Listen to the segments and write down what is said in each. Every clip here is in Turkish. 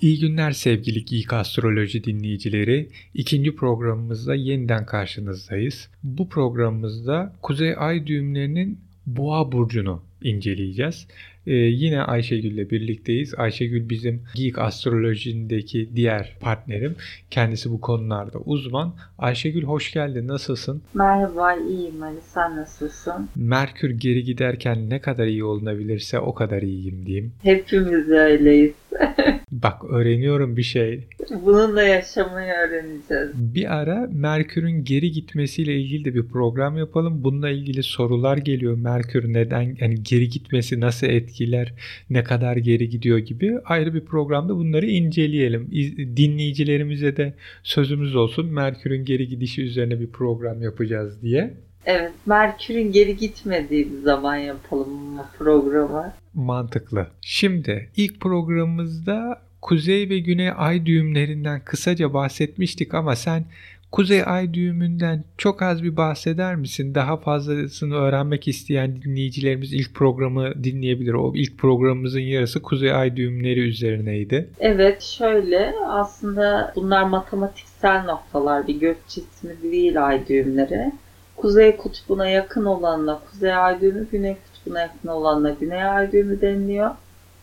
İyi günler sevgili Geek Astroloji dinleyicileri. İkinci programımızda yeniden karşınızdayız. Bu programımızda Kuzey Ay düğümlerinin Boğa burcunu inceleyeceğiz. Ee, yine Ayşegül ile birlikteyiz. Ayşegül bizim Geek Astroloji'ndeki diğer partnerim. Kendisi bu konularda uzman. Ayşegül hoş geldin. Nasılsın? Merhaba, iyiyim Ali. Sen nasılsın? Merkür geri giderken ne kadar iyi olunabilirse o kadar iyiyim diyeyim. Hepimiz öyleyiz. Bak öğreniyorum bir şey. Bununla yaşamayı öğreneceğiz. Bir ara Merkür'ün geri gitmesiyle ilgili de bir program yapalım. Bununla ilgili sorular geliyor. Merkür neden yani geri gitmesi nasıl etkiler, ne kadar geri gidiyor gibi ayrı bir programda bunları inceleyelim. İz- Dinleyicilerimize de sözümüz olsun. Merkür'ün geri gidişi üzerine bir program yapacağız diye. Evet, Merkür'ün geri gitmediği bir zaman yapalım bu programı. Mantıklı. Şimdi ilk programımızda Kuzey ve Güney ay düğümlerinden kısaca bahsetmiştik ama sen Kuzey ay düğümünden çok az bir bahseder misin? Daha fazlasını öğrenmek isteyen dinleyicilerimiz ilk programı dinleyebilir. O ilk programımızın yarısı Kuzey ay düğümleri üzerineydi. Evet, şöyle aslında bunlar matematiksel noktalar, bir gök cismi değil ay düğümleri. Kuzey kutbuna yakın olanla kuzey ay düğümü, güney kutbuna yakın olanla güney ay düğümü deniliyor.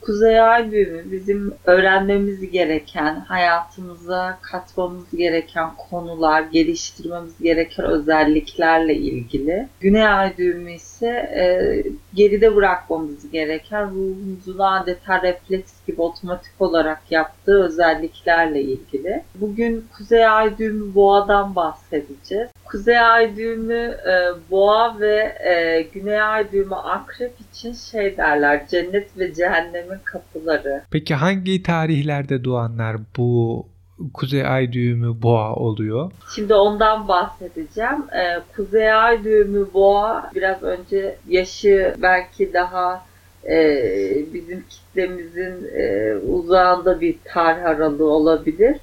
Kuzey ay düğümü bizim öğrenmemiz gereken, hayatımıza katmamız gereken konular, geliştirmemiz gereken özelliklerle ilgili. Güney ay düğümü ise e, geride bırakmamız gereken ruhumuzun adeta refleks gibi otomatik olarak yaptığı özelliklerle ilgili. Bugün Kuzey ay düğümü boğadan bahsedeceğiz. Kuzey ay düğümü e, boğa ve e, güney ay düğümü akrep için şey derler cennet ve cehennemin kapıları. Peki hangi tarihlerde doğanlar bu Kuzey ay düğümü boğa oluyor? Şimdi ondan bahsedeceğim. E, Kuzey ay düğümü boğa biraz önce yaşı belki daha e, bizim kitlemizin e, uzağında bir tarih aralığı olabilir.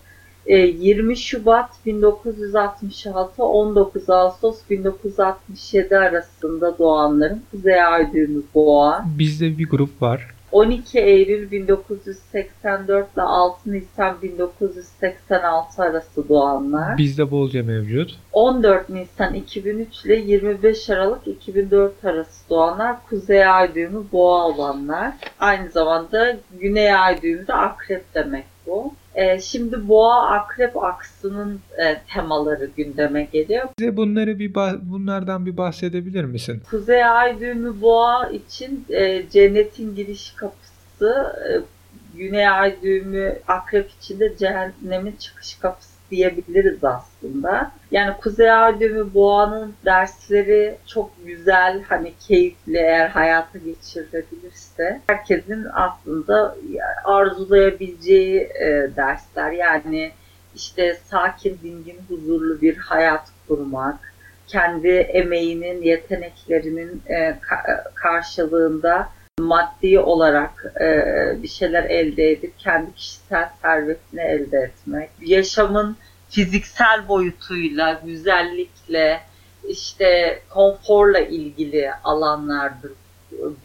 E, 20 Şubat 1966 19 Ağustos 1967 arasında doğanların Kuzey Ay düğümü boğa. Bizde bir grup var. 12 Eylül 1984 ile 6 Nisan 1986 arası doğanlar. Bizde bolca mevcut. 14 Nisan 2003 ile 25 Aralık 2004 arası doğanlar Kuzey Ay düğümü boğa olanlar. Aynı zamanda Güney Ay düğümü de akrep demek bu. Ee, şimdi boğa akrep aksının e, temaları gündeme geliyor. Bize bunları bir bunlardan bir bahsedebilir misin? Kuzey Ay düğümü boğa için e, cennetin giriş kapısı, e, Güney Ay düğümü akrep için de cehennemin çıkış kapısı diyebiliriz aslında. Yani Kuzey Ay düğümü boğanın dersleri çok güzel, hani keyifli eğer hayata geçirilebilirse. Herkesin aslında arzulayabileceği e, dersler. Yani işte sakin, dingin, huzurlu bir hayat kurmak, kendi emeğinin, yeteneklerinin e, ka- karşılığında maddi olarak e, bir şeyler elde edip kendi kişisel servetini elde etmek. Yaşamın fiziksel boyutuyla, güzellikle, işte konforla ilgili alanlardır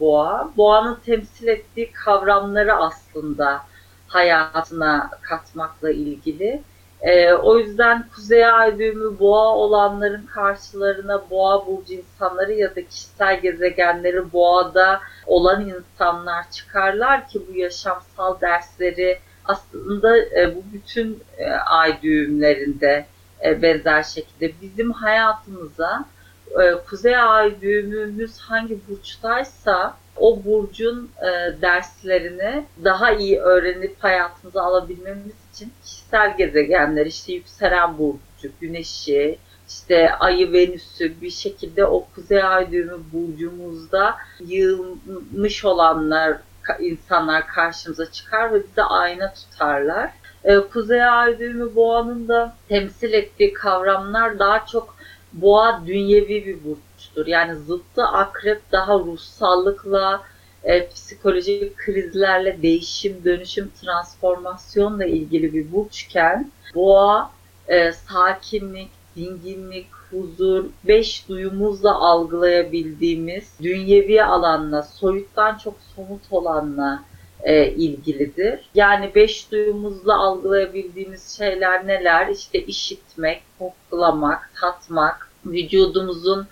boğa. Boğanın temsil ettiği kavramları aslında hayatına katmakla ilgili. Ee, o yüzden Kuzey Ay düğümü boğa olanların karşılarına boğa burcu insanları ya da kişisel gezegenleri boğada olan insanlar çıkarlar ki bu yaşamsal dersleri aslında e, bu bütün e, ay düğümlerinde e, benzer şekilde bizim hayatımıza e, Kuzey Ay düğümümüz hangi burçtaysa o burcun e, derslerini daha iyi öğrenip hayatımıza alabilmemiz için kişisel gezegenler işte yükselen burcu, güneşi, işte ayı Venüs'ü bir şekilde o kuzey ay düğümü burcumuzda yığılmış olanlar insanlar karşımıza çıkar ve bize ayna tutarlar. Ee, kuzey ay düğümü boğanın da temsil ettiği kavramlar daha çok boğa dünyevi bir burçtur. Yani zıttı akrep daha ruhsallıkla, e, psikolojik krizlerle, değişim, dönüşüm, transformasyonla ilgili bir burçken boğa e, sakinlik, dinginlik, huzur, beş duyumuzla algılayabildiğimiz dünyevi alanla, soyuttan çok somut olanla e, ilgilidir. Yani beş duyumuzla algılayabildiğimiz şeyler neler? İşte işitmek, koklamak, tatmak, vücudumuzun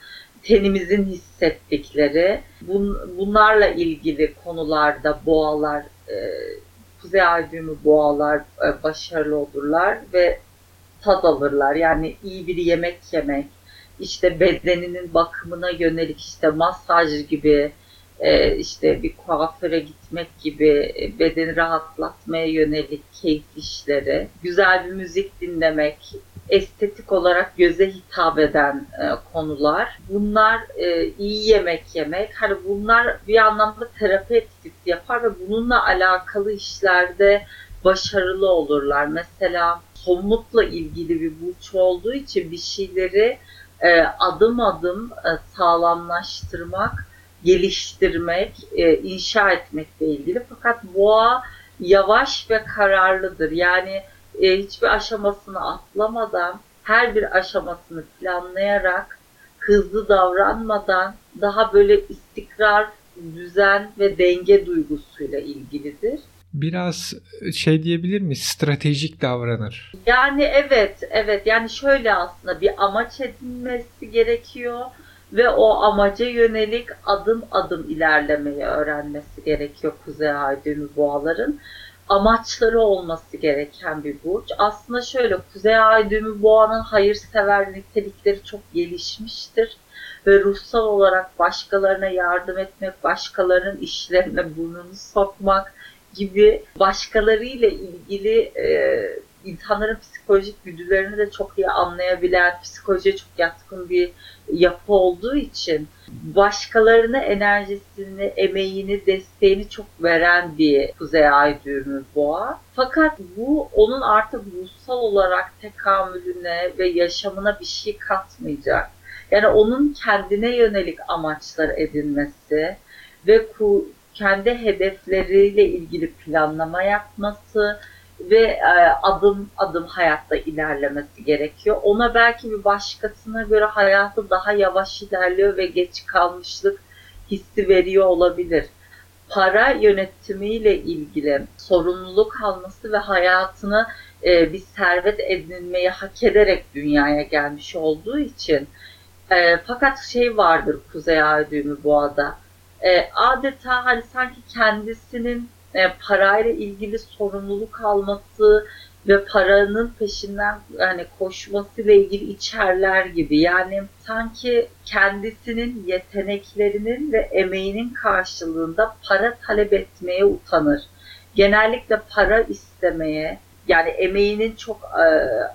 tenimizin hissettikleri bun, bunlarla ilgili konularda boğalar e, kuzey ay boğalar e, başarılı olurlar ve tad alırlar. Yani iyi bir yemek yemek, işte bedeninin bakımına yönelik işte masaj gibi, e, işte bir kuaföre gitmek gibi e, bedeni rahatlatmaya yönelik keyif işleri, güzel bir müzik dinlemek, estetik olarak göze hitap eden e, konular. Bunlar e, iyi yemek yemek. Hani bunlar bir anlamda terapi etkisi yapar ve bununla alakalı işlerde başarılı olurlar. Mesela somutla ilgili bir burç olduğu için bir şeyleri e, adım adım e, sağlamlaştırmak, geliştirmek, e, inşa etmekle ilgili. Fakat boğa yavaş ve kararlıdır. Yani e, hiçbir aşamasını atlamadan, her bir aşamasını planlayarak, hızlı davranmadan daha böyle istikrar, düzen ve denge duygusuyla ilgilidir. Biraz şey diyebilir mi? Stratejik davranır. Yani evet, evet. Yani şöyle aslında bir amaç edinmesi gerekiyor ve o amaca yönelik adım adım ilerlemeyi öğrenmesi gerekiyor Kuzey Ay düğümü boğaların amaçları olması gereken bir burç. Aslında şöyle Kuzey Ay düğümü boğanın hayırsever nitelikleri çok gelişmiştir ve ruhsal olarak başkalarına yardım etmek, başkalarının işlerine burnunu sokmak gibi başkalarıyla ilgili e, insanların psikolojik güdülerini de çok iyi anlayabilen, psikolojiye çok yatkın bir yapı olduğu için başkalarına enerjisini, emeğini, desteğini çok veren bir kuzey ay düğümü boğa. Fakat bu onun artık ruhsal olarak tekamülüne ve yaşamına bir şey katmayacak. Yani onun kendine yönelik amaçlar edinmesi ve kendi hedefleriyle ilgili planlama yapması, ve e, adım adım hayatta ilerlemesi gerekiyor. Ona belki bir başkasına göre hayatı daha yavaş ilerliyor ve geç kalmışlık hissi veriyor olabilir. Para yönetimiyle ilgili sorumluluk alması ve hayatını e, bir servet edinmeyi hak ederek dünyaya gelmiş olduğu için e, fakat şey vardır Kuzey Ay düğümü boğada e, adeta hani sanki kendisinin e, parayla ilgili sorumluluk alması ve paranın peşinden yani koşmasıyla ilgili içerler gibi. Yani sanki kendisinin yeteneklerinin ve emeğinin karşılığında para talep etmeye utanır. Genellikle para istemeye yani emeğinin çok e,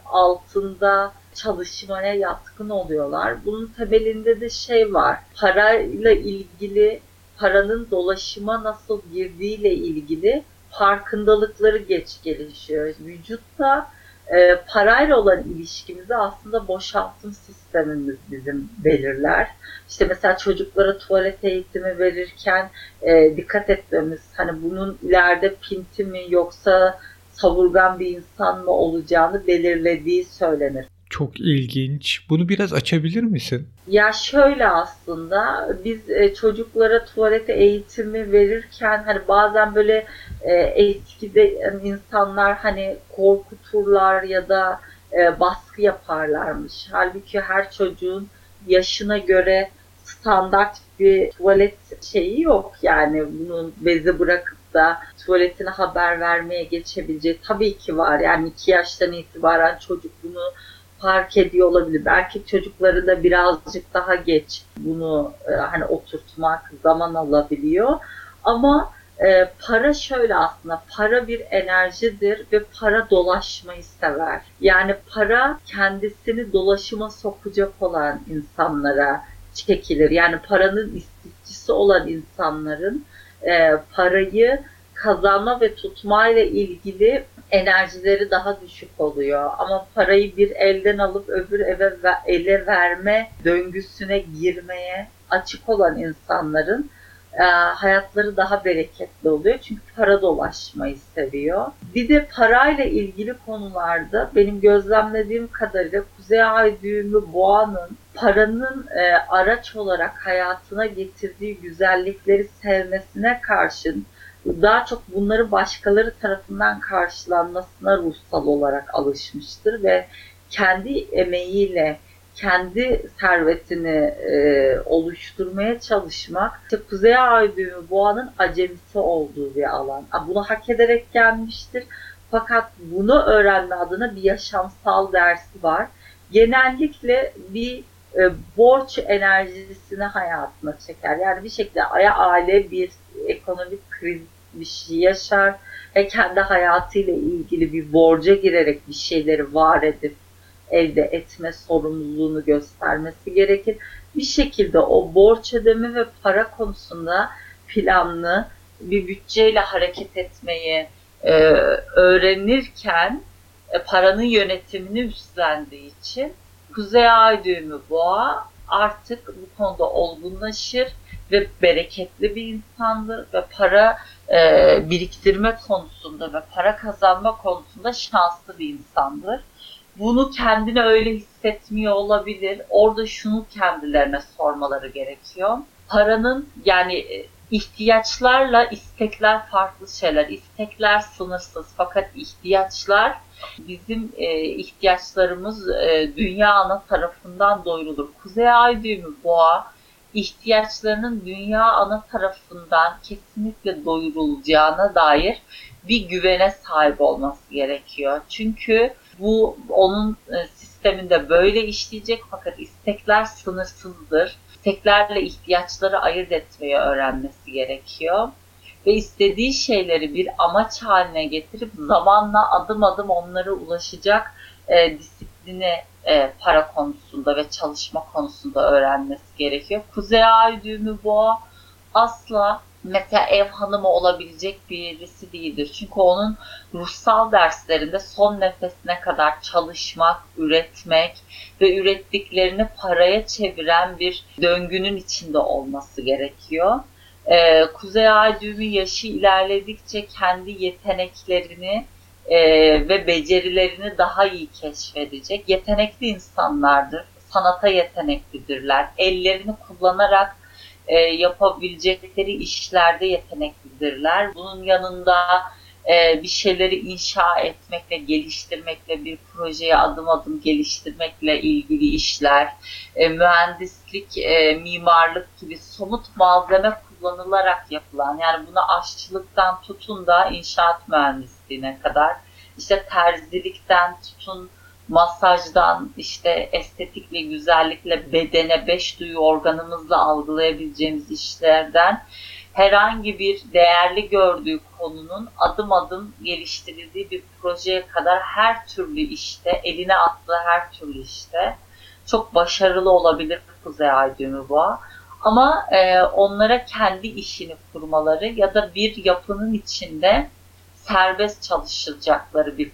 altında çalışmaya yatkın oluyorlar. Bunun temelinde de şey var. Parayla ilgili paranın dolaşıma nasıl girdiğiyle ilgili farkındalıkları geç gelişiyor. Vücutta e, parayla olan ilişkimizi aslında boşaltım sistemimiz bizim belirler. İşte mesela çocuklara tuvalet eğitimi verirken e, dikkat etmemiz hani bunun ileride pinti mi yoksa savurgan bir insan mı olacağını belirlediği söylenir. Çok ilginç. Bunu biraz açabilir misin? Ya şöyle aslında biz e, çocuklara tuvalet eğitimi verirken hani bazen böyle e, eskide insanlar hani korkuturlar ya da e, baskı yaparlarmış. Halbuki her çocuğun yaşına göre standart bir tuvalet şeyi yok yani bunun bezi bırakıp da tuvaletine haber vermeye geçebileceği tabii ki var. Yani iki yaştan itibaren çocuk bunu fark ediyor olabilir. Belki çocukları da birazcık daha geç bunu e, hani oturtmak zaman alabiliyor. Ama e, para şöyle aslında para bir enerjidir ve para dolaşmayı sever. Yani para kendisini dolaşıma sokacak olan insanlara çekilir. Yani paranın istifçisi olan insanların e, parayı kazanma ve tutma ile ilgili enerjileri daha düşük oluyor. Ama parayı bir elden alıp öbür eve ele verme döngüsüne girmeye açık olan insanların e, hayatları daha bereketli oluyor. Çünkü para dolaşmayı seviyor. Bir de parayla ilgili konularda benim gözlemlediğim kadarıyla Kuzey Ay düğümü boğanın paranın e, araç olarak hayatına getirdiği güzellikleri sevmesine karşın daha çok bunları başkaları tarafından karşılanmasına ruhsal olarak alışmıştır ve kendi emeğiyle kendi servetini e, oluşturmaya çalışmak işte Kuzey Ay düğümü boğanın acemisi olduğu bir alan. Bunu hak ederek gelmiştir. Fakat bunu öğrenme adına bir yaşamsal dersi var. Genellikle bir e, borç enerjisini hayatına çeker. Yani bir şekilde aya aile bir ekonomik kriz bir şey yaşar ve kendi hayatıyla ilgili bir borca girerek bir şeyleri var edip elde etme sorumluluğunu göstermesi gerekir. Bir şekilde o borç ödeme ve para konusunda planlı bir bütçeyle hareket etmeyi e, öğrenirken e, paranın yönetimini üstlendiği için Kuzey Ay düğümü boğa artık bu konuda olgunlaşır ve bereketli bir insandır ve para e, biriktirme konusunda ve para kazanma konusunda şanslı bir insandır. Bunu kendine öyle hissetmiyor olabilir. Orada şunu kendilerine sormaları gerekiyor. Paranın yani e, ihtiyaçlarla istekler farklı şeyler. İstekler sınırsız fakat ihtiyaçlar bizim e, ihtiyaçlarımız e, dünya ana tarafından doyurulur. Kuzey ay düğümü boğa ihtiyaçlarının dünya ana tarafından kesinlikle doyurulacağına dair bir güvene sahip olması gerekiyor. Çünkü bu onun e, sisteminde böyle işleyecek fakat istekler sınırsızdır. İsteklerle ihtiyaçları ayırt etmeyi öğrenmesi gerekiyor. Ve istediği şeyleri bir amaç haline getirip zamanla adım adım onlara ulaşacak e, disiplini e, para konusunda ve çalışma konusunda öğrenmesi gerekiyor. Kuzey ay düğümü boğa asla mesela ev hanımı olabilecek birisi değildir. Çünkü onun ruhsal derslerinde son nefesine kadar çalışmak, üretmek ve ürettiklerini paraya çeviren bir döngünün içinde olması gerekiyor. Ee, Kuzey Ay düğümü yaşı ilerledikçe kendi yeteneklerini e, ve becerilerini daha iyi keşfedecek. Yetenekli insanlardır, sanata yeteneklidirler. Ellerini kullanarak e, yapabilecekleri işlerde yeteneklidirler. Bunun yanında e, bir şeyleri inşa etmekle, geliştirmekle, bir projeye adım adım geliştirmekle ilgili işler, e, mühendislik, e, mimarlık gibi somut malzeme kullanılarak yapılan, yani buna aşçılıktan tutun da inşaat mühendisliğine kadar, işte terzilikten tutun masajdan işte estetikle, güzellikle, bedene, beş duyu organımızla algılayabileceğimiz işlerden herhangi bir değerli gördüğü konunun adım adım geliştirildiği bir projeye kadar her türlü işte, eline attığı her türlü işte çok başarılı olabilir Kuzey Ay düğümü boğa. Ama e, onlara kendi işini kurmaları ya da bir yapının içinde serbest çalışacakları bir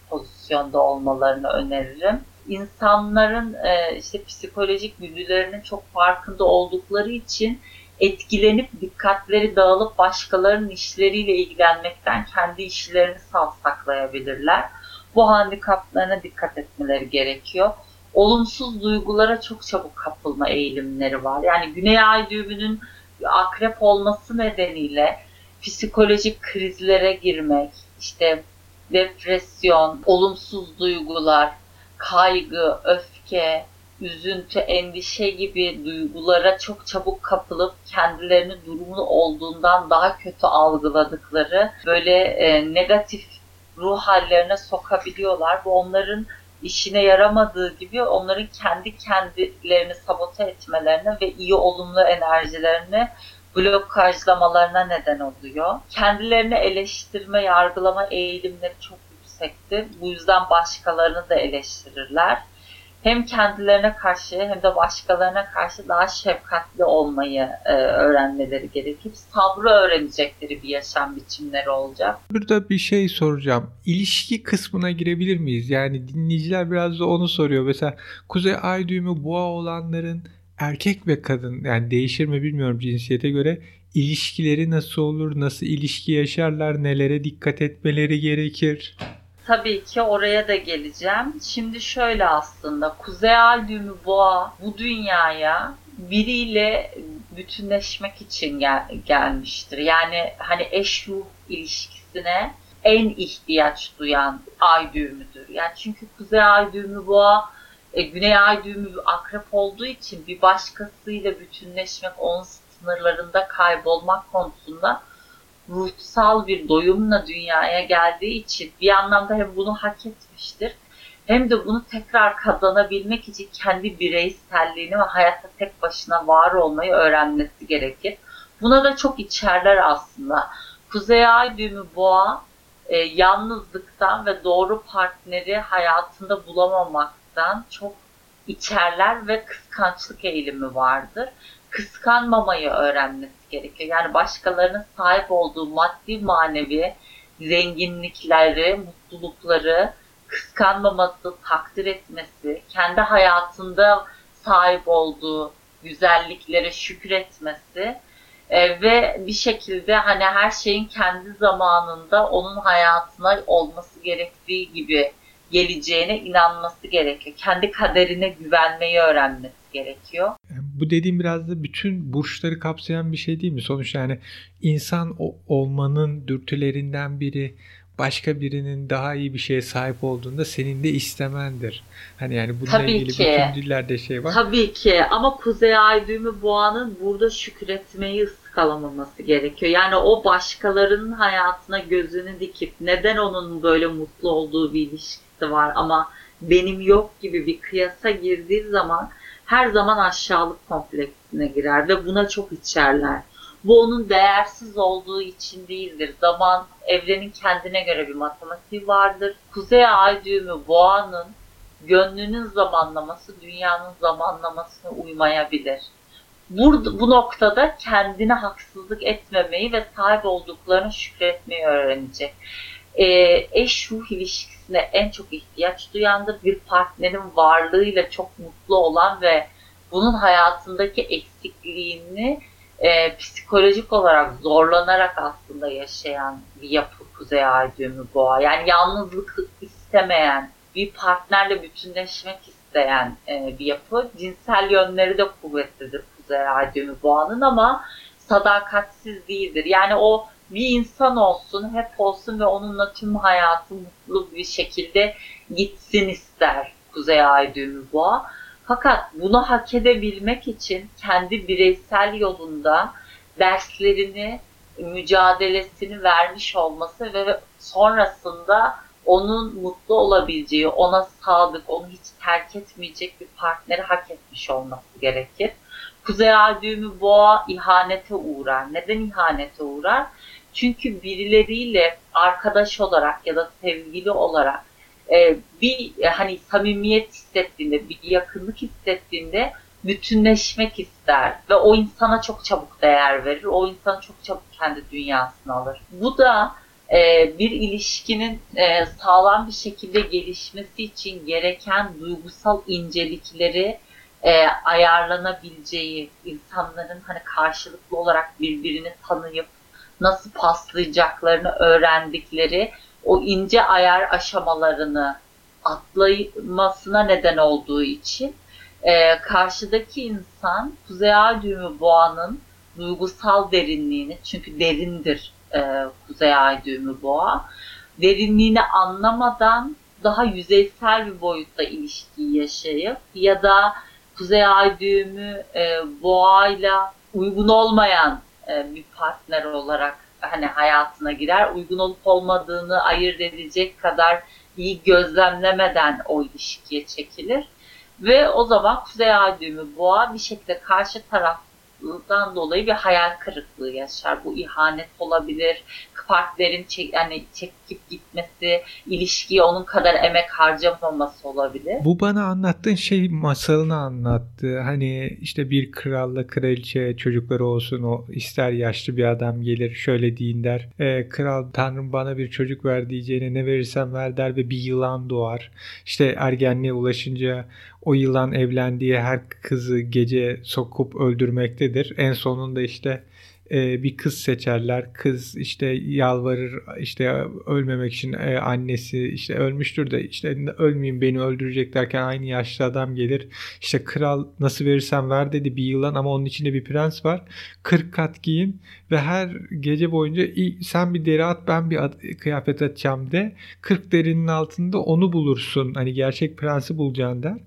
pozisyonda olmalarını öneririm. İnsanların e, işte psikolojik güdülerinin çok farkında oldukları için etkilenip dikkatleri dağılıp başkalarının işleriyle ilgilenmekten kendi işlerini savsaklayabilirler. Bu handikaplarına dikkat etmeleri gerekiyor. Olumsuz duygulara çok çabuk kapılma eğilimleri var. Yani Güney Ay düğümünün akrep olması nedeniyle psikolojik krizlere girmek, işte depresyon, olumsuz duygular, kaygı, öfke, üzüntü, endişe gibi duygulara çok çabuk kapılıp kendilerini durumu olduğundan daha kötü algıladıkları böyle e, negatif ruh hallerine sokabiliyorlar. Bu onların işine yaramadığı gibi onların kendi kendilerini sabote etmelerine ve iyi olumlu enerjilerini blokajlamalarına neden oluyor. Kendilerini eleştirme, yargılama eğilimleri çok yüksektir. Bu yüzden başkalarını da eleştirirler. Hem kendilerine karşı hem de başkalarına karşı daha şefkatli olmayı e, öğrenmeleri gerekir. Sabrı öğrenecekleri bir yaşam biçimleri olacak. Burada bir şey soracağım. İlişki kısmına girebilir miyiz? Yani dinleyiciler biraz da onu soruyor. Mesela Kuzey Ay düğümü boğa olanların erkek ve kadın yani değişir mi bilmiyorum cinsiyete göre ilişkileri nasıl olur, nasıl ilişki yaşarlar, nelere dikkat etmeleri gerekir? Tabii ki oraya da geleceğim. Şimdi şöyle aslında Kuzey Ay düğümü boğa bu dünyaya biriyle bütünleşmek için gel, gelmiştir. Yani hani eş ruh ilişkisine en ihtiyaç duyan ay düğümüdür. Yani çünkü kuzey ay düğümü boğa, e, güney ay düğümü akrep olduğu için bir başkasıyla bütünleşmek, onun sınırlarında kaybolmak konusunda ruhsal bir doyumla dünyaya geldiği için bir anlamda hem bunu hak etmiştir hem de bunu tekrar kazanabilmek için kendi bireyselliğini ve hayatta tek başına var olmayı öğrenmesi gerekir. Buna da çok içerler aslında. Kuzey Ay düğümü boğa e, yalnızlıktan ve doğru partneri hayatında bulamamaktan çok içerler ve kıskançlık eğilimi vardır. Kıskanmamayı öğrenmesi gerekiyor. Yani başkalarının sahip olduğu maddi manevi zenginlikleri, mutlulukları kıskanmaması, takdir etmesi, kendi hayatında sahip olduğu güzelliklere şükretmesi e, ve bir şekilde hani her şeyin kendi zamanında onun hayatına olması gerektiği gibi geleceğine inanması gerekiyor. Kendi kaderine güvenmeyi öğrenmesi gerekiyor. Bu dediğim biraz da bütün burçları kapsayan bir şey değil mi? Sonuçta yani insan olmanın dürtülerinden biri başka birinin daha iyi bir şeye sahip olduğunda senin de istemendir. Hani yani bununla Tabii ilgili ki. bütün dillerde şey var. Tabii ki ama Kuzey Ay düğümü boğanın burada şükretmeyi ıskalamaması gerekiyor. Yani o başkalarının hayatına gözünü dikip neden onun böyle mutlu olduğu bir ilişkisi var ama benim yok gibi bir kıyasa girdiği zaman her zaman aşağılık kompleksine girer ve buna çok içerler. Bu onun değersiz olduğu için değildir. Zaman, evrenin kendine göre bir matematiği vardır. Kuzey ay düğümü boğanın gönlünün zamanlaması dünyanın zamanlamasına uymayabilir. Burada, bu noktada kendine haksızlık etmemeyi ve sahip olduklarını şükretmeyi öğrenecek. Ee, eş ruh ilişkisine en çok ihtiyaç duyandır. Bir partnerin varlığıyla çok mutlu olan ve bunun hayatındaki eksikliğini e, psikolojik olarak zorlanarak aslında yaşayan bir yapı Kuzey Ay düğümü boğa. Yani yalnızlık istemeyen, bir partnerle bütünleşmek isteyen e, bir yapı. Cinsel yönleri de kuvvetlidir Kuzey Ay düğümü boğanın ama sadakatsiz değildir. Yani o bir insan olsun, hep olsun ve onunla tüm hayatı mutlu bir şekilde gitsin ister Kuzey Ay düğümü boğa. Fakat bunu hak edebilmek için kendi bireysel yolunda derslerini, mücadelesini vermiş olması ve sonrasında onun mutlu olabileceği, ona sadık, onu hiç terk etmeyecek bir partneri hak etmiş olması gerekir. Kuzey Ay düğümü boğa ihanete uğrar. Neden ihanete uğrar? Çünkü birileriyle arkadaş olarak ya da sevgili olarak e, bir e, hani samimiyet hissettiğinde, bir yakınlık hissettiğinde bütünleşmek ister ve o insana çok çabuk değer verir. O insan çok çabuk kendi dünyasına alır. Bu da e, bir ilişkinin e, sağlam bir şekilde gelişmesi için gereken duygusal incelikleri e, ayarlanabileceği, insanların hani karşılıklı olarak birbirini tanıyıp nasıl paslayacaklarını öğrendikleri o ince ayar aşamalarını atlamasına neden olduğu için e, karşıdaki insan Kuzey Ay düğümü boğanın duygusal derinliğini çünkü derindir e, Kuzey Ay düğümü boğa derinliğini anlamadan daha yüzeysel bir boyutta ilişkiyi yaşayıp ya da Kuzey Ay düğümü e, boğayla uygun olmayan e, bir partner olarak hani hayatına girer. Uygun olup olmadığını ayırt edecek kadar iyi gözlemlemeden o ilişkiye çekilir. Ve o zaman Kuzey Ay boğa bir şekilde karşı taraf dan dolayı bir hayal kırıklığı yaşar. Bu ihanet olabilir, partnerin çek, yani çekip gitmesi, ilişkiye onun kadar emek harcamaması olabilir. Bu bana anlattığın şey masalını anlattı. Hani işte bir kralla kraliçe çocukları olsun o ister yaşlı bir adam gelir şöyle deyin der. E, kral tanrım bana bir çocuk ver diyeceğine ne verirsen ver der ve bir yılan doğar. İşte ergenliğe ulaşınca o yılan evlendiği her kızı gece sokup öldürmektedir. En sonunda işte e, bir kız seçerler. Kız işte yalvarır işte ölmemek için e, annesi işte ölmüştür de işte ölmeyeyim beni öldürecek derken aynı yaşlı adam gelir. İşte kral nasıl verirsen ver dedi bir yılan ama onun içinde bir prens var. 40 kat giyin ve her gece boyunca sen bir deri at ben bir kıyafet atacağım de 40 derinin altında onu bulursun. Hani gerçek prensi bulacaksın der.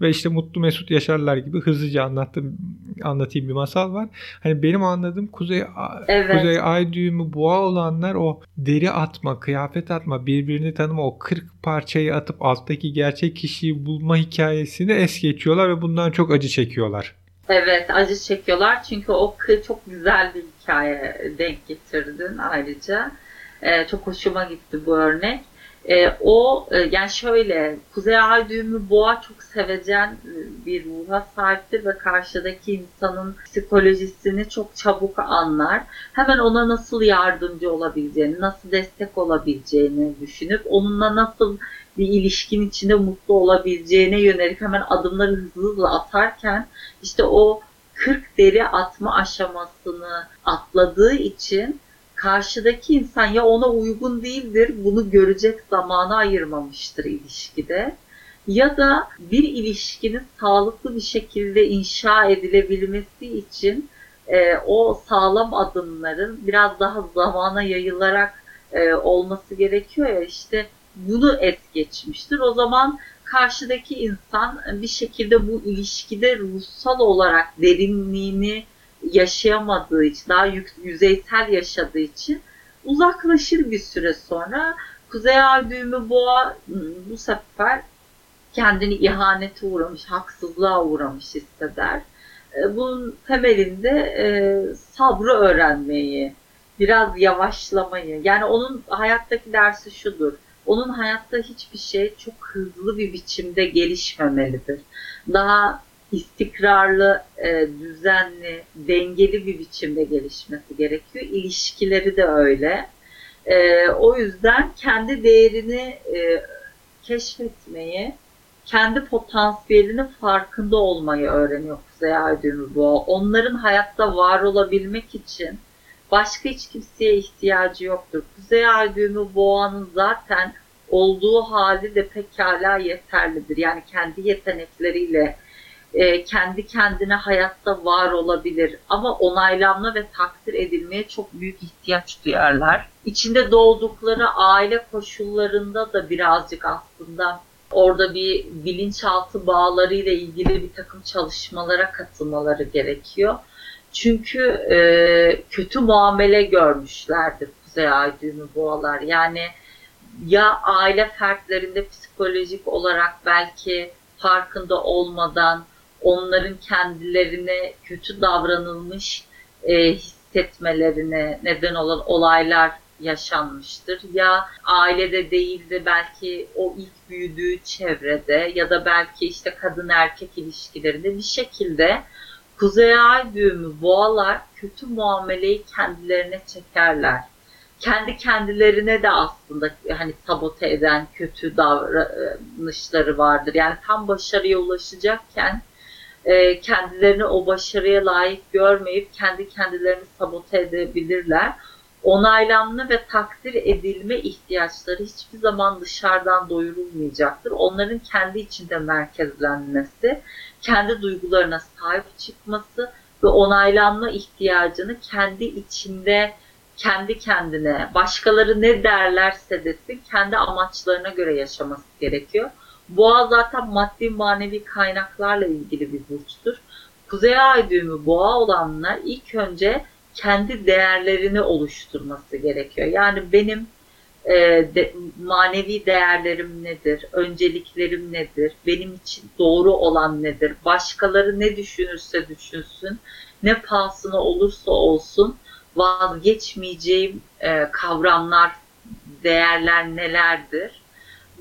Ve işte mutlu mesut yaşarlar gibi hızlıca anlattım anlatayım bir masal var. Hani benim anladığım Kuzey evet. Kuzey Ay düğümü boğa olanlar o deri atma, kıyafet atma, birbirini tanıma o 40 parçayı atıp alttaki gerçek kişiyi bulma hikayesini es geçiyorlar ve bundan çok acı çekiyorlar. Evet acı çekiyorlar çünkü o çok güzel bir hikaye denk getirdin ayrıca. Ee, çok hoşuma gitti bu örnek. E, o e, yani şöyle Kuzey Ay düğümü boğa çok sevecen e, bir ruha sahiptir ve karşıdaki insanın psikolojisini çok çabuk anlar. Hemen ona nasıl yardımcı olabileceğini, nasıl destek olabileceğini düşünüp onunla nasıl bir ilişkin içinde mutlu olabileceğine yönelik hemen adımları hızlı hızlı atarken işte o 40 deri atma aşamasını atladığı için karşıdaki insan ya ona uygun değildir, bunu görecek zamanı ayırmamıştır ilişkide ya da bir ilişkinin sağlıklı bir şekilde inşa edilebilmesi için e, o sağlam adımların biraz daha zamana yayılarak e, olması gerekiyor ya işte bunu es geçmiştir. O zaman karşıdaki insan bir şekilde bu ilişkide ruhsal olarak derinliğini yaşayamadığı için, daha yüzeysel yaşadığı için uzaklaşır bir süre sonra. Kuzey Ay düğümü boğa bu sefer kendini ihanete uğramış, haksızlığa uğramış hisseder. E, bunun temelinde e, sabrı öğrenmeyi, biraz yavaşlamayı, yani onun hayattaki dersi şudur. Onun hayatta hiçbir şey çok hızlı bir biçimde gelişmemelidir. Daha istikrarlı, e, düzenli, dengeli bir biçimde gelişmesi gerekiyor. İlişkileri de öyle. E, o yüzden kendi değerini e, keşfetmeyi, kendi potansiyelinin farkında olmayı öğreniyor Kuzey Aydın Boğa. Onların hayatta var olabilmek için başka hiç kimseye ihtiyacı yoktur. Kuzey Aydın Boğa'nın zaten olduğu hali de pekala yeterlidir. Yani kendi yetenekleriyle e, kendi kendine hayatta var olabilir ama onaylanma ve takdir edilmeye çok büyük ihtiyaç duyarlar. İçinde doğdukları aile koşullarında da birazcık aslında orada bir bilinçaltı bağlarıyla ilgili bir takım çalışmalara katılmaları gerekiyor. Çünkü e, kötü muamele görmüşlerdir Kuzey Ay düğümü boğalar. Yani ya aile fertlerinde psikolojik olarak belki farkında olmadan onların kendilerine kötü davranılmış e, hissetmelerine neden olan olaylar yaşanmıştır. Ya ailede değildi belki o ilk büyüdüğü çevrede ya da belki işte kadın erkek ilişkilerinde bir şekilde Kuzey Ay düğümü boğalar kötü muameleyi kendilerine çekerler. Kendi kendilerine de aslında hani sabote eden kötü davranışları vardır. Yani tam başarıya ulaşacakken e, kendilerini o başarıya layık görmeyip kendi kendilerini sabote edebilirler. Onaylanma ve takdir edilme ihtiyaçları hiçbir zaman dışarıdan doyurulmayacaktır. Onların kendi içinde merkezlenmesi, kendi duygularına sahip çıkması ve onaylanma ihtiyacını kendi içinde kendi kendine, başkaları ne derlerse desin, kendi amaçlarına göre yaşaması gerekiyor. Boğa zaten maddi manevi kaynaklarla ilgili bir burçtur. Kuzey ay düğümü boğa olanlar ilk önce kendi değerlerini oluşturması gerekiyor. Yani benim e, de, manevi değerlerim nedir, önceliklerim nedir, benim için doğru olan nedir, başkaları ne düşünürse düşünsün, ne pahasına olursa olsun vazgeçmeyeceğim e, kavramlar, değerler nelerdir?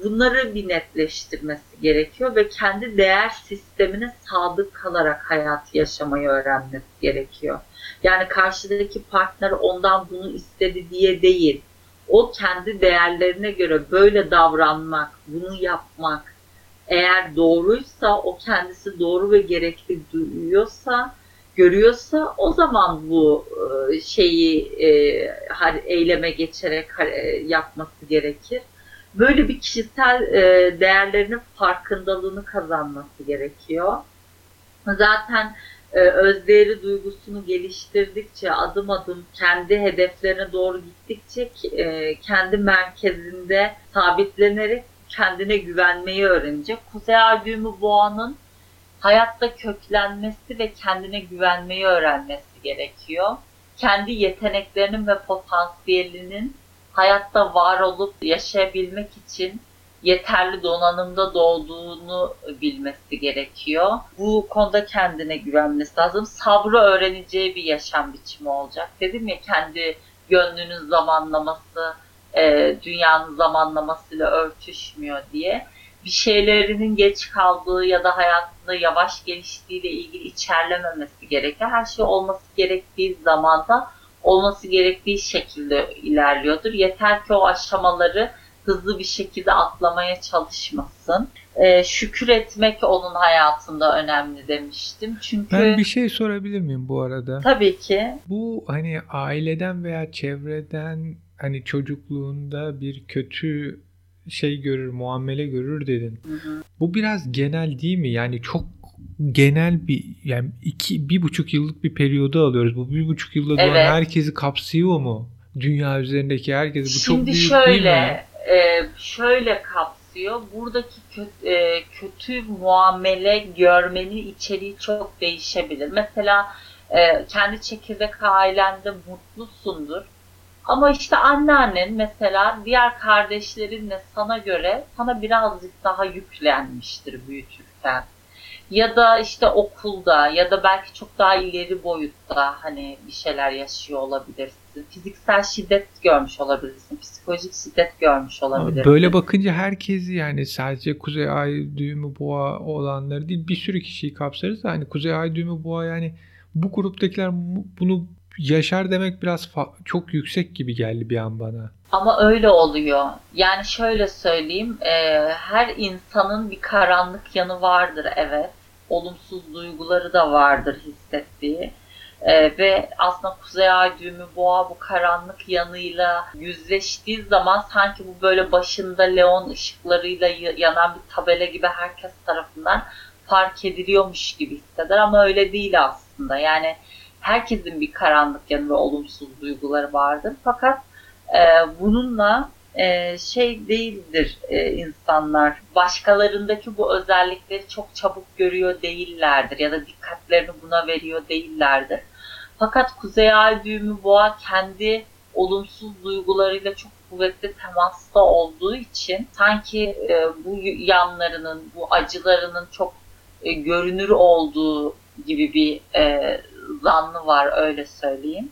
Bunları bir netleştirmesi gerekiyor ve kendi değer sistemine sadık kalarak hayatı yaşamayı öğrenmesi gerekiyor. Yani karşıdaki partner ondan bunu istedi diye değil. O kendi değerlerine göre böyle davranmak, bunu yapmak eğer doğruysa, o kendisi doğru ve gerekli duyuyorsa görüyorsa o zaman bu e, şeyi e, eyleme geçerek yapması gerekir. Böyle bir kişisel e, değerlerinin farkındalığını kazanması gerekiyor. Zaten özdeğeri duygusunu geliştirdikçe, adım adım kendi hedeflerine doğru gittikçe kendi merkezinde sabitlenerek kendine güvenmeyi öğrenecek. Kuzey Ay düğümü boğanın hayatta köklenmesi ve kendine güvenmeyi öğrenmesi gerekiyor. Kendi yeteneklerinin ve potansiyelinin hayatta var olup yaşayabilmek için yeterli donanımda doğduğunu bilmesi gerekiyor. Bu konuda kendine güvenmesi lazım. Sabrı öğreneceği bir yaşam biçimi olacak. Dedim ya kendi gönlünün zamanlaması, e, dünyanın zamanlamasıyla örtüşmüyor diye bir şeylerinin geç kaldığı ya da hayatında yavaş geliştiğiyle ilgili içerlememesi gerekiyor. Her şey olması gerektiği zamanda olması gerektiği şekilde ilerliyordur. Yeter ki o aşamaları hızlı bir şekilde atlamaya çalışmasın. Ee, şükür etmek onun hayatında önemli demiştim. Çünkü Ben bir şey sorabilir miyim bu arada? Tabii ki. Bu hani aileden veya çevreden hani çocukluğunda bir kötü şey görür, muamele görür dedin. Hı hı. Bu biraz genel değil mi? Yani çok genel bir yani iki bir buçuk yıllık bir periyodu alıyoruz. Bu bir buçuk yılda evet. herkesi kapsıyor mu? Dünya üzerindeki herkesi. Bu Şimdi çok büyük şöyle, değil mi? E, şöyle kapsıyor. Buradaki kötü, e, kötü muamele görmenin içeriği çok değişebilir. Mesela e, kendi çekirdek ailende mutlusundur ama işte anneannen mesela diğer kardeşlerinle sana göre sana birazcık daha yüklenmiştir büyütürken. Ya da işte okulda ya da belki çok daha ileri boyutta hani bir şeyler yaşıyor olabilirsin. Fiziksel şiddet görmüş olabilirsin. Psikolojik şiddet görmüş olabilirsin. Böyle bakınca herkesi yani sadece Kuzey Ay düğümü boğa olanları değil bir sürü kişiyi kapsarız da hani Kuzey Ay düğümü boğa yani bu gruptakiler bunu yaşar demek biraz çok yüksek gibi geldi bir an bana. Ama öyle oluyor. Yani şöyle söyleyeyim, e, her insanın bir karanlık yanı vardır evet. Olumsuz duyguları da vardır hissettiği. E, ve aslında Kuzey Ay düğümü boğa bu karanlık yanıyla yüzleştiği zaman sanki bu böyle başında leon ışıklarıyla yanan bir tabela gibi herkes tarafından fark ediliyormuş gibi hisseder ama öyle değil aslında. Yani herkesin bir karanlık yanı ve olumsuz duyguları vardır. Fakat e, bununla e, şey değildir e, insanlar. Başkalarındaki bu özellikleri çok çabuk görüyor değillerdir ya da dikkatlerini buna veriyor değillerdir. Fakat Kuzey Ay düğümü boğa kendi olumsuz duygularıyla çok kuvvetli temasta olduğu için sanki e, bu yanlarının, bu acılarının çok e, görünür olduğu gibi bir e, zannı var öyle söyleyeyim.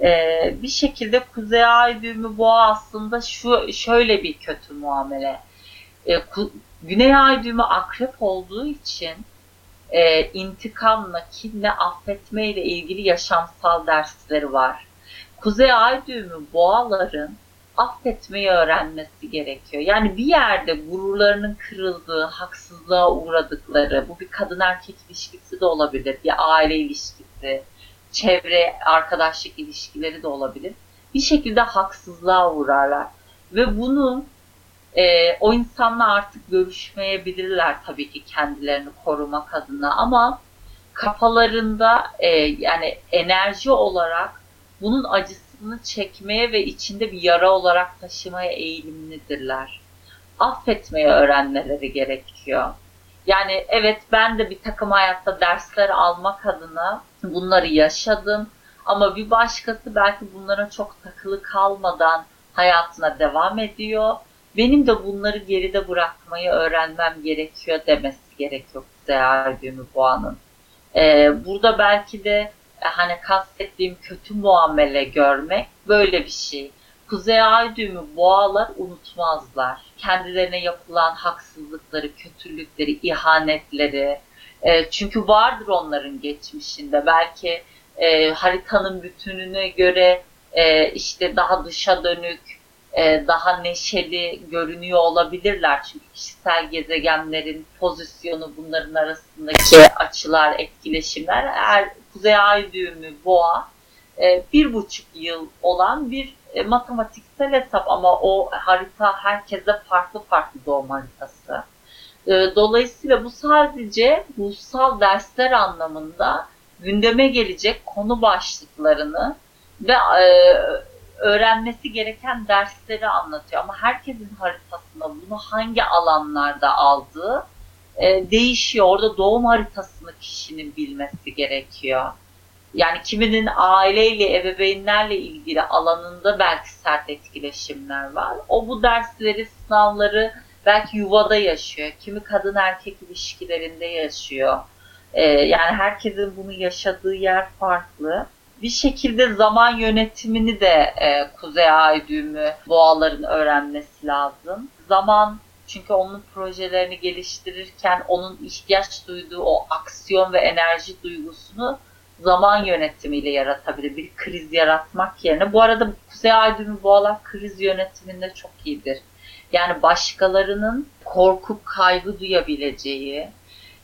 Ee, bir şekilde Kuzey Ay düğümü boğa aslında şu şöyle bir kötü muamele. Ee, Güney Ay düğümü akrep olduğu için e, intikamla, kinle, affetme ile ilgili yaşamsal dersleri var. Kuzey Ay düğümü boğaların affetmeyi öğrenmesi gerekiyor. Yani bir yerde gururlarının kırıldığı, haksızlığa uğradıkları, bu bir kadın erkek ilişkisi de olabilir, bir aile ilişkisi, çevre, arkadaşlık ilişkileri de olabilir. Bir şekilde haksızlığa uğrarlar. Ve bunu e, o insanla artık görüşmeyebilirler tabii ki kendilerini korumak adına ama kafalarında e, yani enerji olarak bunun acısı acısını çekmeye ve içinde bir yara olarak taşımaya eğilimlidirler. Affetmeyi öğrenmeleri gerekiyor. Yani evet ben de bir takım hayatta dersler almak adına bunları yaşadım. Ama bir başkası belki bunlara çok takılı kalmadan hayatına devam ediyor. Benim de bunları geride bırakmayı öğrenmem gerekiyor demesi gerekiyor Kuzey Ay düğümü boğanın. Ee, burada belki de e, hani kastettiğim kötü muamele görmek böyle bir şey. Kuzey ay düğümü boğalar unutmazlar. Kendilerine yapılan haksızlıkları, kötülükleri, ihanetleri. E, çünkü vardır onların geçmişinde. Belki e, haritanın bütününe göre e, işte daha dışa dönük, e, daha neşeli görünüyor olabilirler. Çünkü kişisel gezegenlerin pozisyonu bunların arasındaki açılar, etkileşimler eğer Kuzey Ay düğümü boğa bir buçuk yıl olan bir e, matematiksel hesap ama o harita herkese farklı farklı doğum haritası. E, dolayısıyla bu sadece ruhsal dersler anlamında gündeme gelecek konu başlıklarını ve e, öğrenmesi gereken dersleri anlatıyor. Ama herkesin haritasında bunu hangi alanlarda aldığı e, değişiyor. Orada doğum haritasını kişinin bilmesi gerekiyor. Yani kiminin aileyle, ebeveynlerle ilgili alanında belki sert etkileşimler var. O bu dersleri, sınavları belki yuvada yaşıyor. Kimi kadın erkek ilişkilerinde yaşıyor. Ee, yani herkesin bunu yaşadığı yer farklı. Bir şekilde zaman yönetimini de e, Kuzey Ay düğümü boğaların öğrenmesi lazım. Zaman çünkü onun projelerini geliştirirken onun ihtiyaç duyduğu o aksiyon ve enerji duygusunu zaman yönetimiyle yaratabilir. Bir kriz yaratmak yerine. Bu arada Kuzey Ay düğümü boğalar kriz yönetiminde çok iyidir. Yani başkalarının korkup kaygı duyabileceği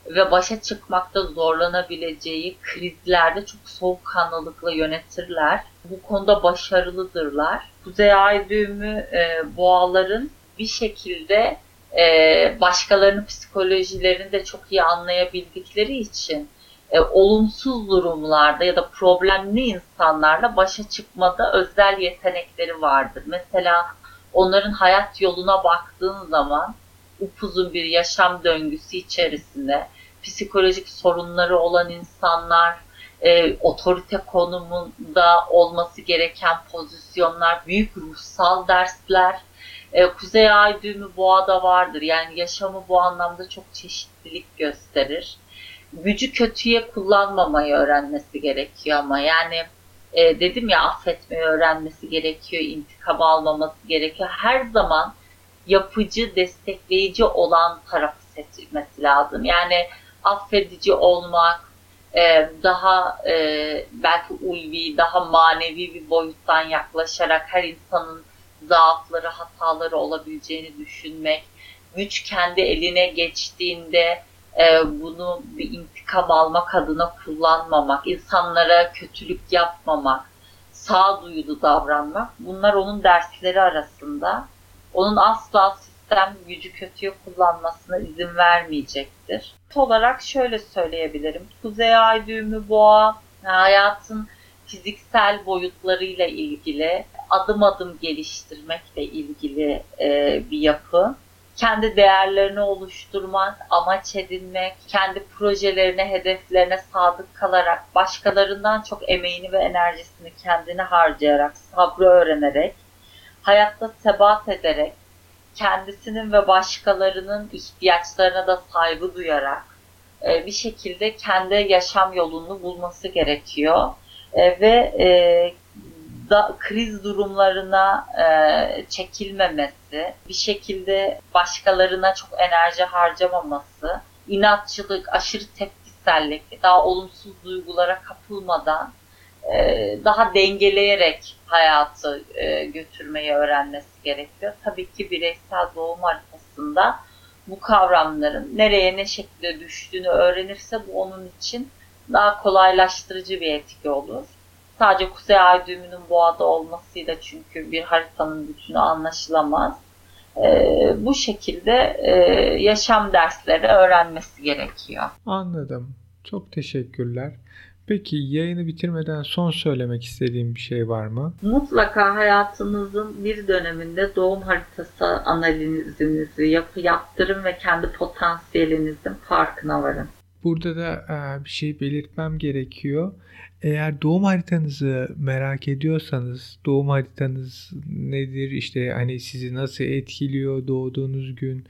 ve başa çıkmakta zorlanabileceği krizlerde çok soğukkanlılıkla yönetirler. Bu konuda başarılıdırlar. Kuzey Ay düğümü e, boğaların bir şekilde e, başkalarının psikolojilerini de çok iyi anlayabildikleri için e, olumsuz durumlarda ya da problemli insanlarla başa çıkmada özel yetenekleri vardır. Mesela onların hayat yoluna baktığın zaman upuzun bir yaşam döngüsü içerisinde psikolojik sorunları olan insanlar, e, otorite konumunda olması gereken pozisyonlar, büyük ruhsal dersler, e, Kuzey Ay düğümü boğada vardır. Yani yaşamı bu anlamda çok çeşitlilik gösterir. Gücü kötüye kullanmamayı öğrenmesi gerekiyor ama yani e, dedim ya affetmeyi öğrenmesi gerekiyor, intikam almaması gerekiyor. Her zaman yapıcı, destekleyici olan tarafı seçilmesi lazım. Yani affedici olmak, e, daha e, belki ulvi, daha manevi bir boyuttan yaklaşarak her insanın zaafları, hataları olabileceğini düşünmek, güç kendi eline geçtiğinde e, bunu bir intikam almak adına kullanmamak, insanlara kötülük yapmamak, sağduyulu davranmak bunlar onun dersleri arasında. Onun asla sistem gücü kötüye kullanmasına izin vermeyecektir. olarak şöyle söyleyebilirim. Kuzey ay düğümü boğa hayatın fiziksel boyutlarıyla ilgili adım adım geliştirmekle ilgili e, bir yapı. Kendi değerlerini oluşturmak, amaç edinmek, kendi projelerine, hedeflerine sadık kalarak, başkalarından çok emeğini ve enerjisini kendine harcayarak, sabrı öğrenerek, hayatta sebat ederek, kendisinin ve başkalarının ihtiyaçlarına da saygı duyarak e, bir şekilde kendi yaşam yolunu bulması gerekiyor. E, ve e, da, kriz durumlarına e, çekilmemesi, bir şekilde başkalarına çok enerji harcamaması, inatçılık, aşırı tepkisellik, daha olumsuz duygulara kapılmadan e, daha dengeleyerek hayatı e, götürmeyi öğrenmesi gerekiyor. Tabii ki bireysel doğum haritasında bu kavramların nereye ne şekilde düştüğünü öğrenirse bu onun için daha kolaylaştırıcı bir etki olur. Sadece kuzey ay düğümünün boğada olmasıyla çünkü bir haritanın bütünü anlaşılamaz. Ee, bu şekilde e, yaşam dersleri öğrenmesi gerekiyor. Anladım. Çok teşekkürler. Peki yayını bitirmeden son söylemek istediğim bir şey var mı? Mutlaka hayatınızın bir döneminde doğum haritası analizinizi yapı yaptırın ve kendi potansiyelinizin farkına varın. Burada da e, bir şey belirtmem gerekiyor. Eğer doğum haritanızı merak ediyorsanız, doğum haritanız nedir, işte hani sizi nasıl etkiliyor doğduğunuz gün,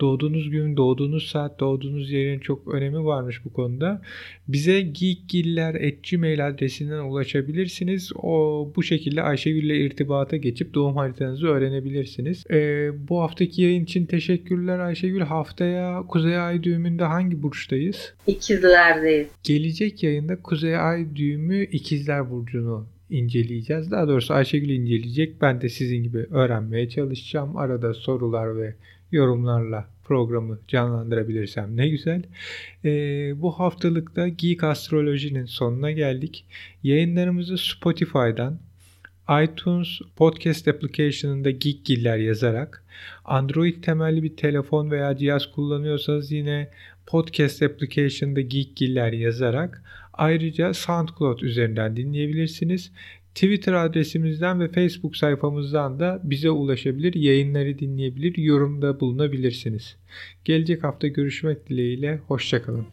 doğduğunuz gün, doğduğunuz saat, doğduğunuz yerin çok önemi varmış bu konuda. Bize geekgiller.gmail adresinden ulaşabilirsiniz. O bu şekilde Ayşegül ile irtibata geçip doğum haritanızı öğrenebilirsiniz. Ee, bu haftaki yayın için teşekkürler Ayşegül. Haftaya Kuzey Ay düğümünde hangi burçtayız? İkizlerdeyiz. Gelecek yayında Kuzey Ay düğümü İkizler Burcu'nu inceleyeceğiz. Daha doğrusu Ayşegül inceleyecek. Ben de sizin gibi öğrenmeye çalışacağım. Arada sorular ve yorumlarla programı canlandırabilirsem ne güzel. Ee, bu haftalıkta Geek Astroloji'nin sonuna geldik. Yayınlarımızı Spotify'dan, iTunes Podcast Application'ında Geekgiller yazarak, Android temelli bir telefon veya cihaz kullanıyorsanız yine Podcast Application'da Geekgiller yazarak ayrıca SoundCloud üzerinden dinleyebilirsiniz. Twitter adresimizden ve Facebook sayfamızdan da bize ulaşabilir, yayınları dinleyebilir, yorumda bulunabilirsiniz. Gelecek hafta görüşmek dileğiyle, hoşçakalın.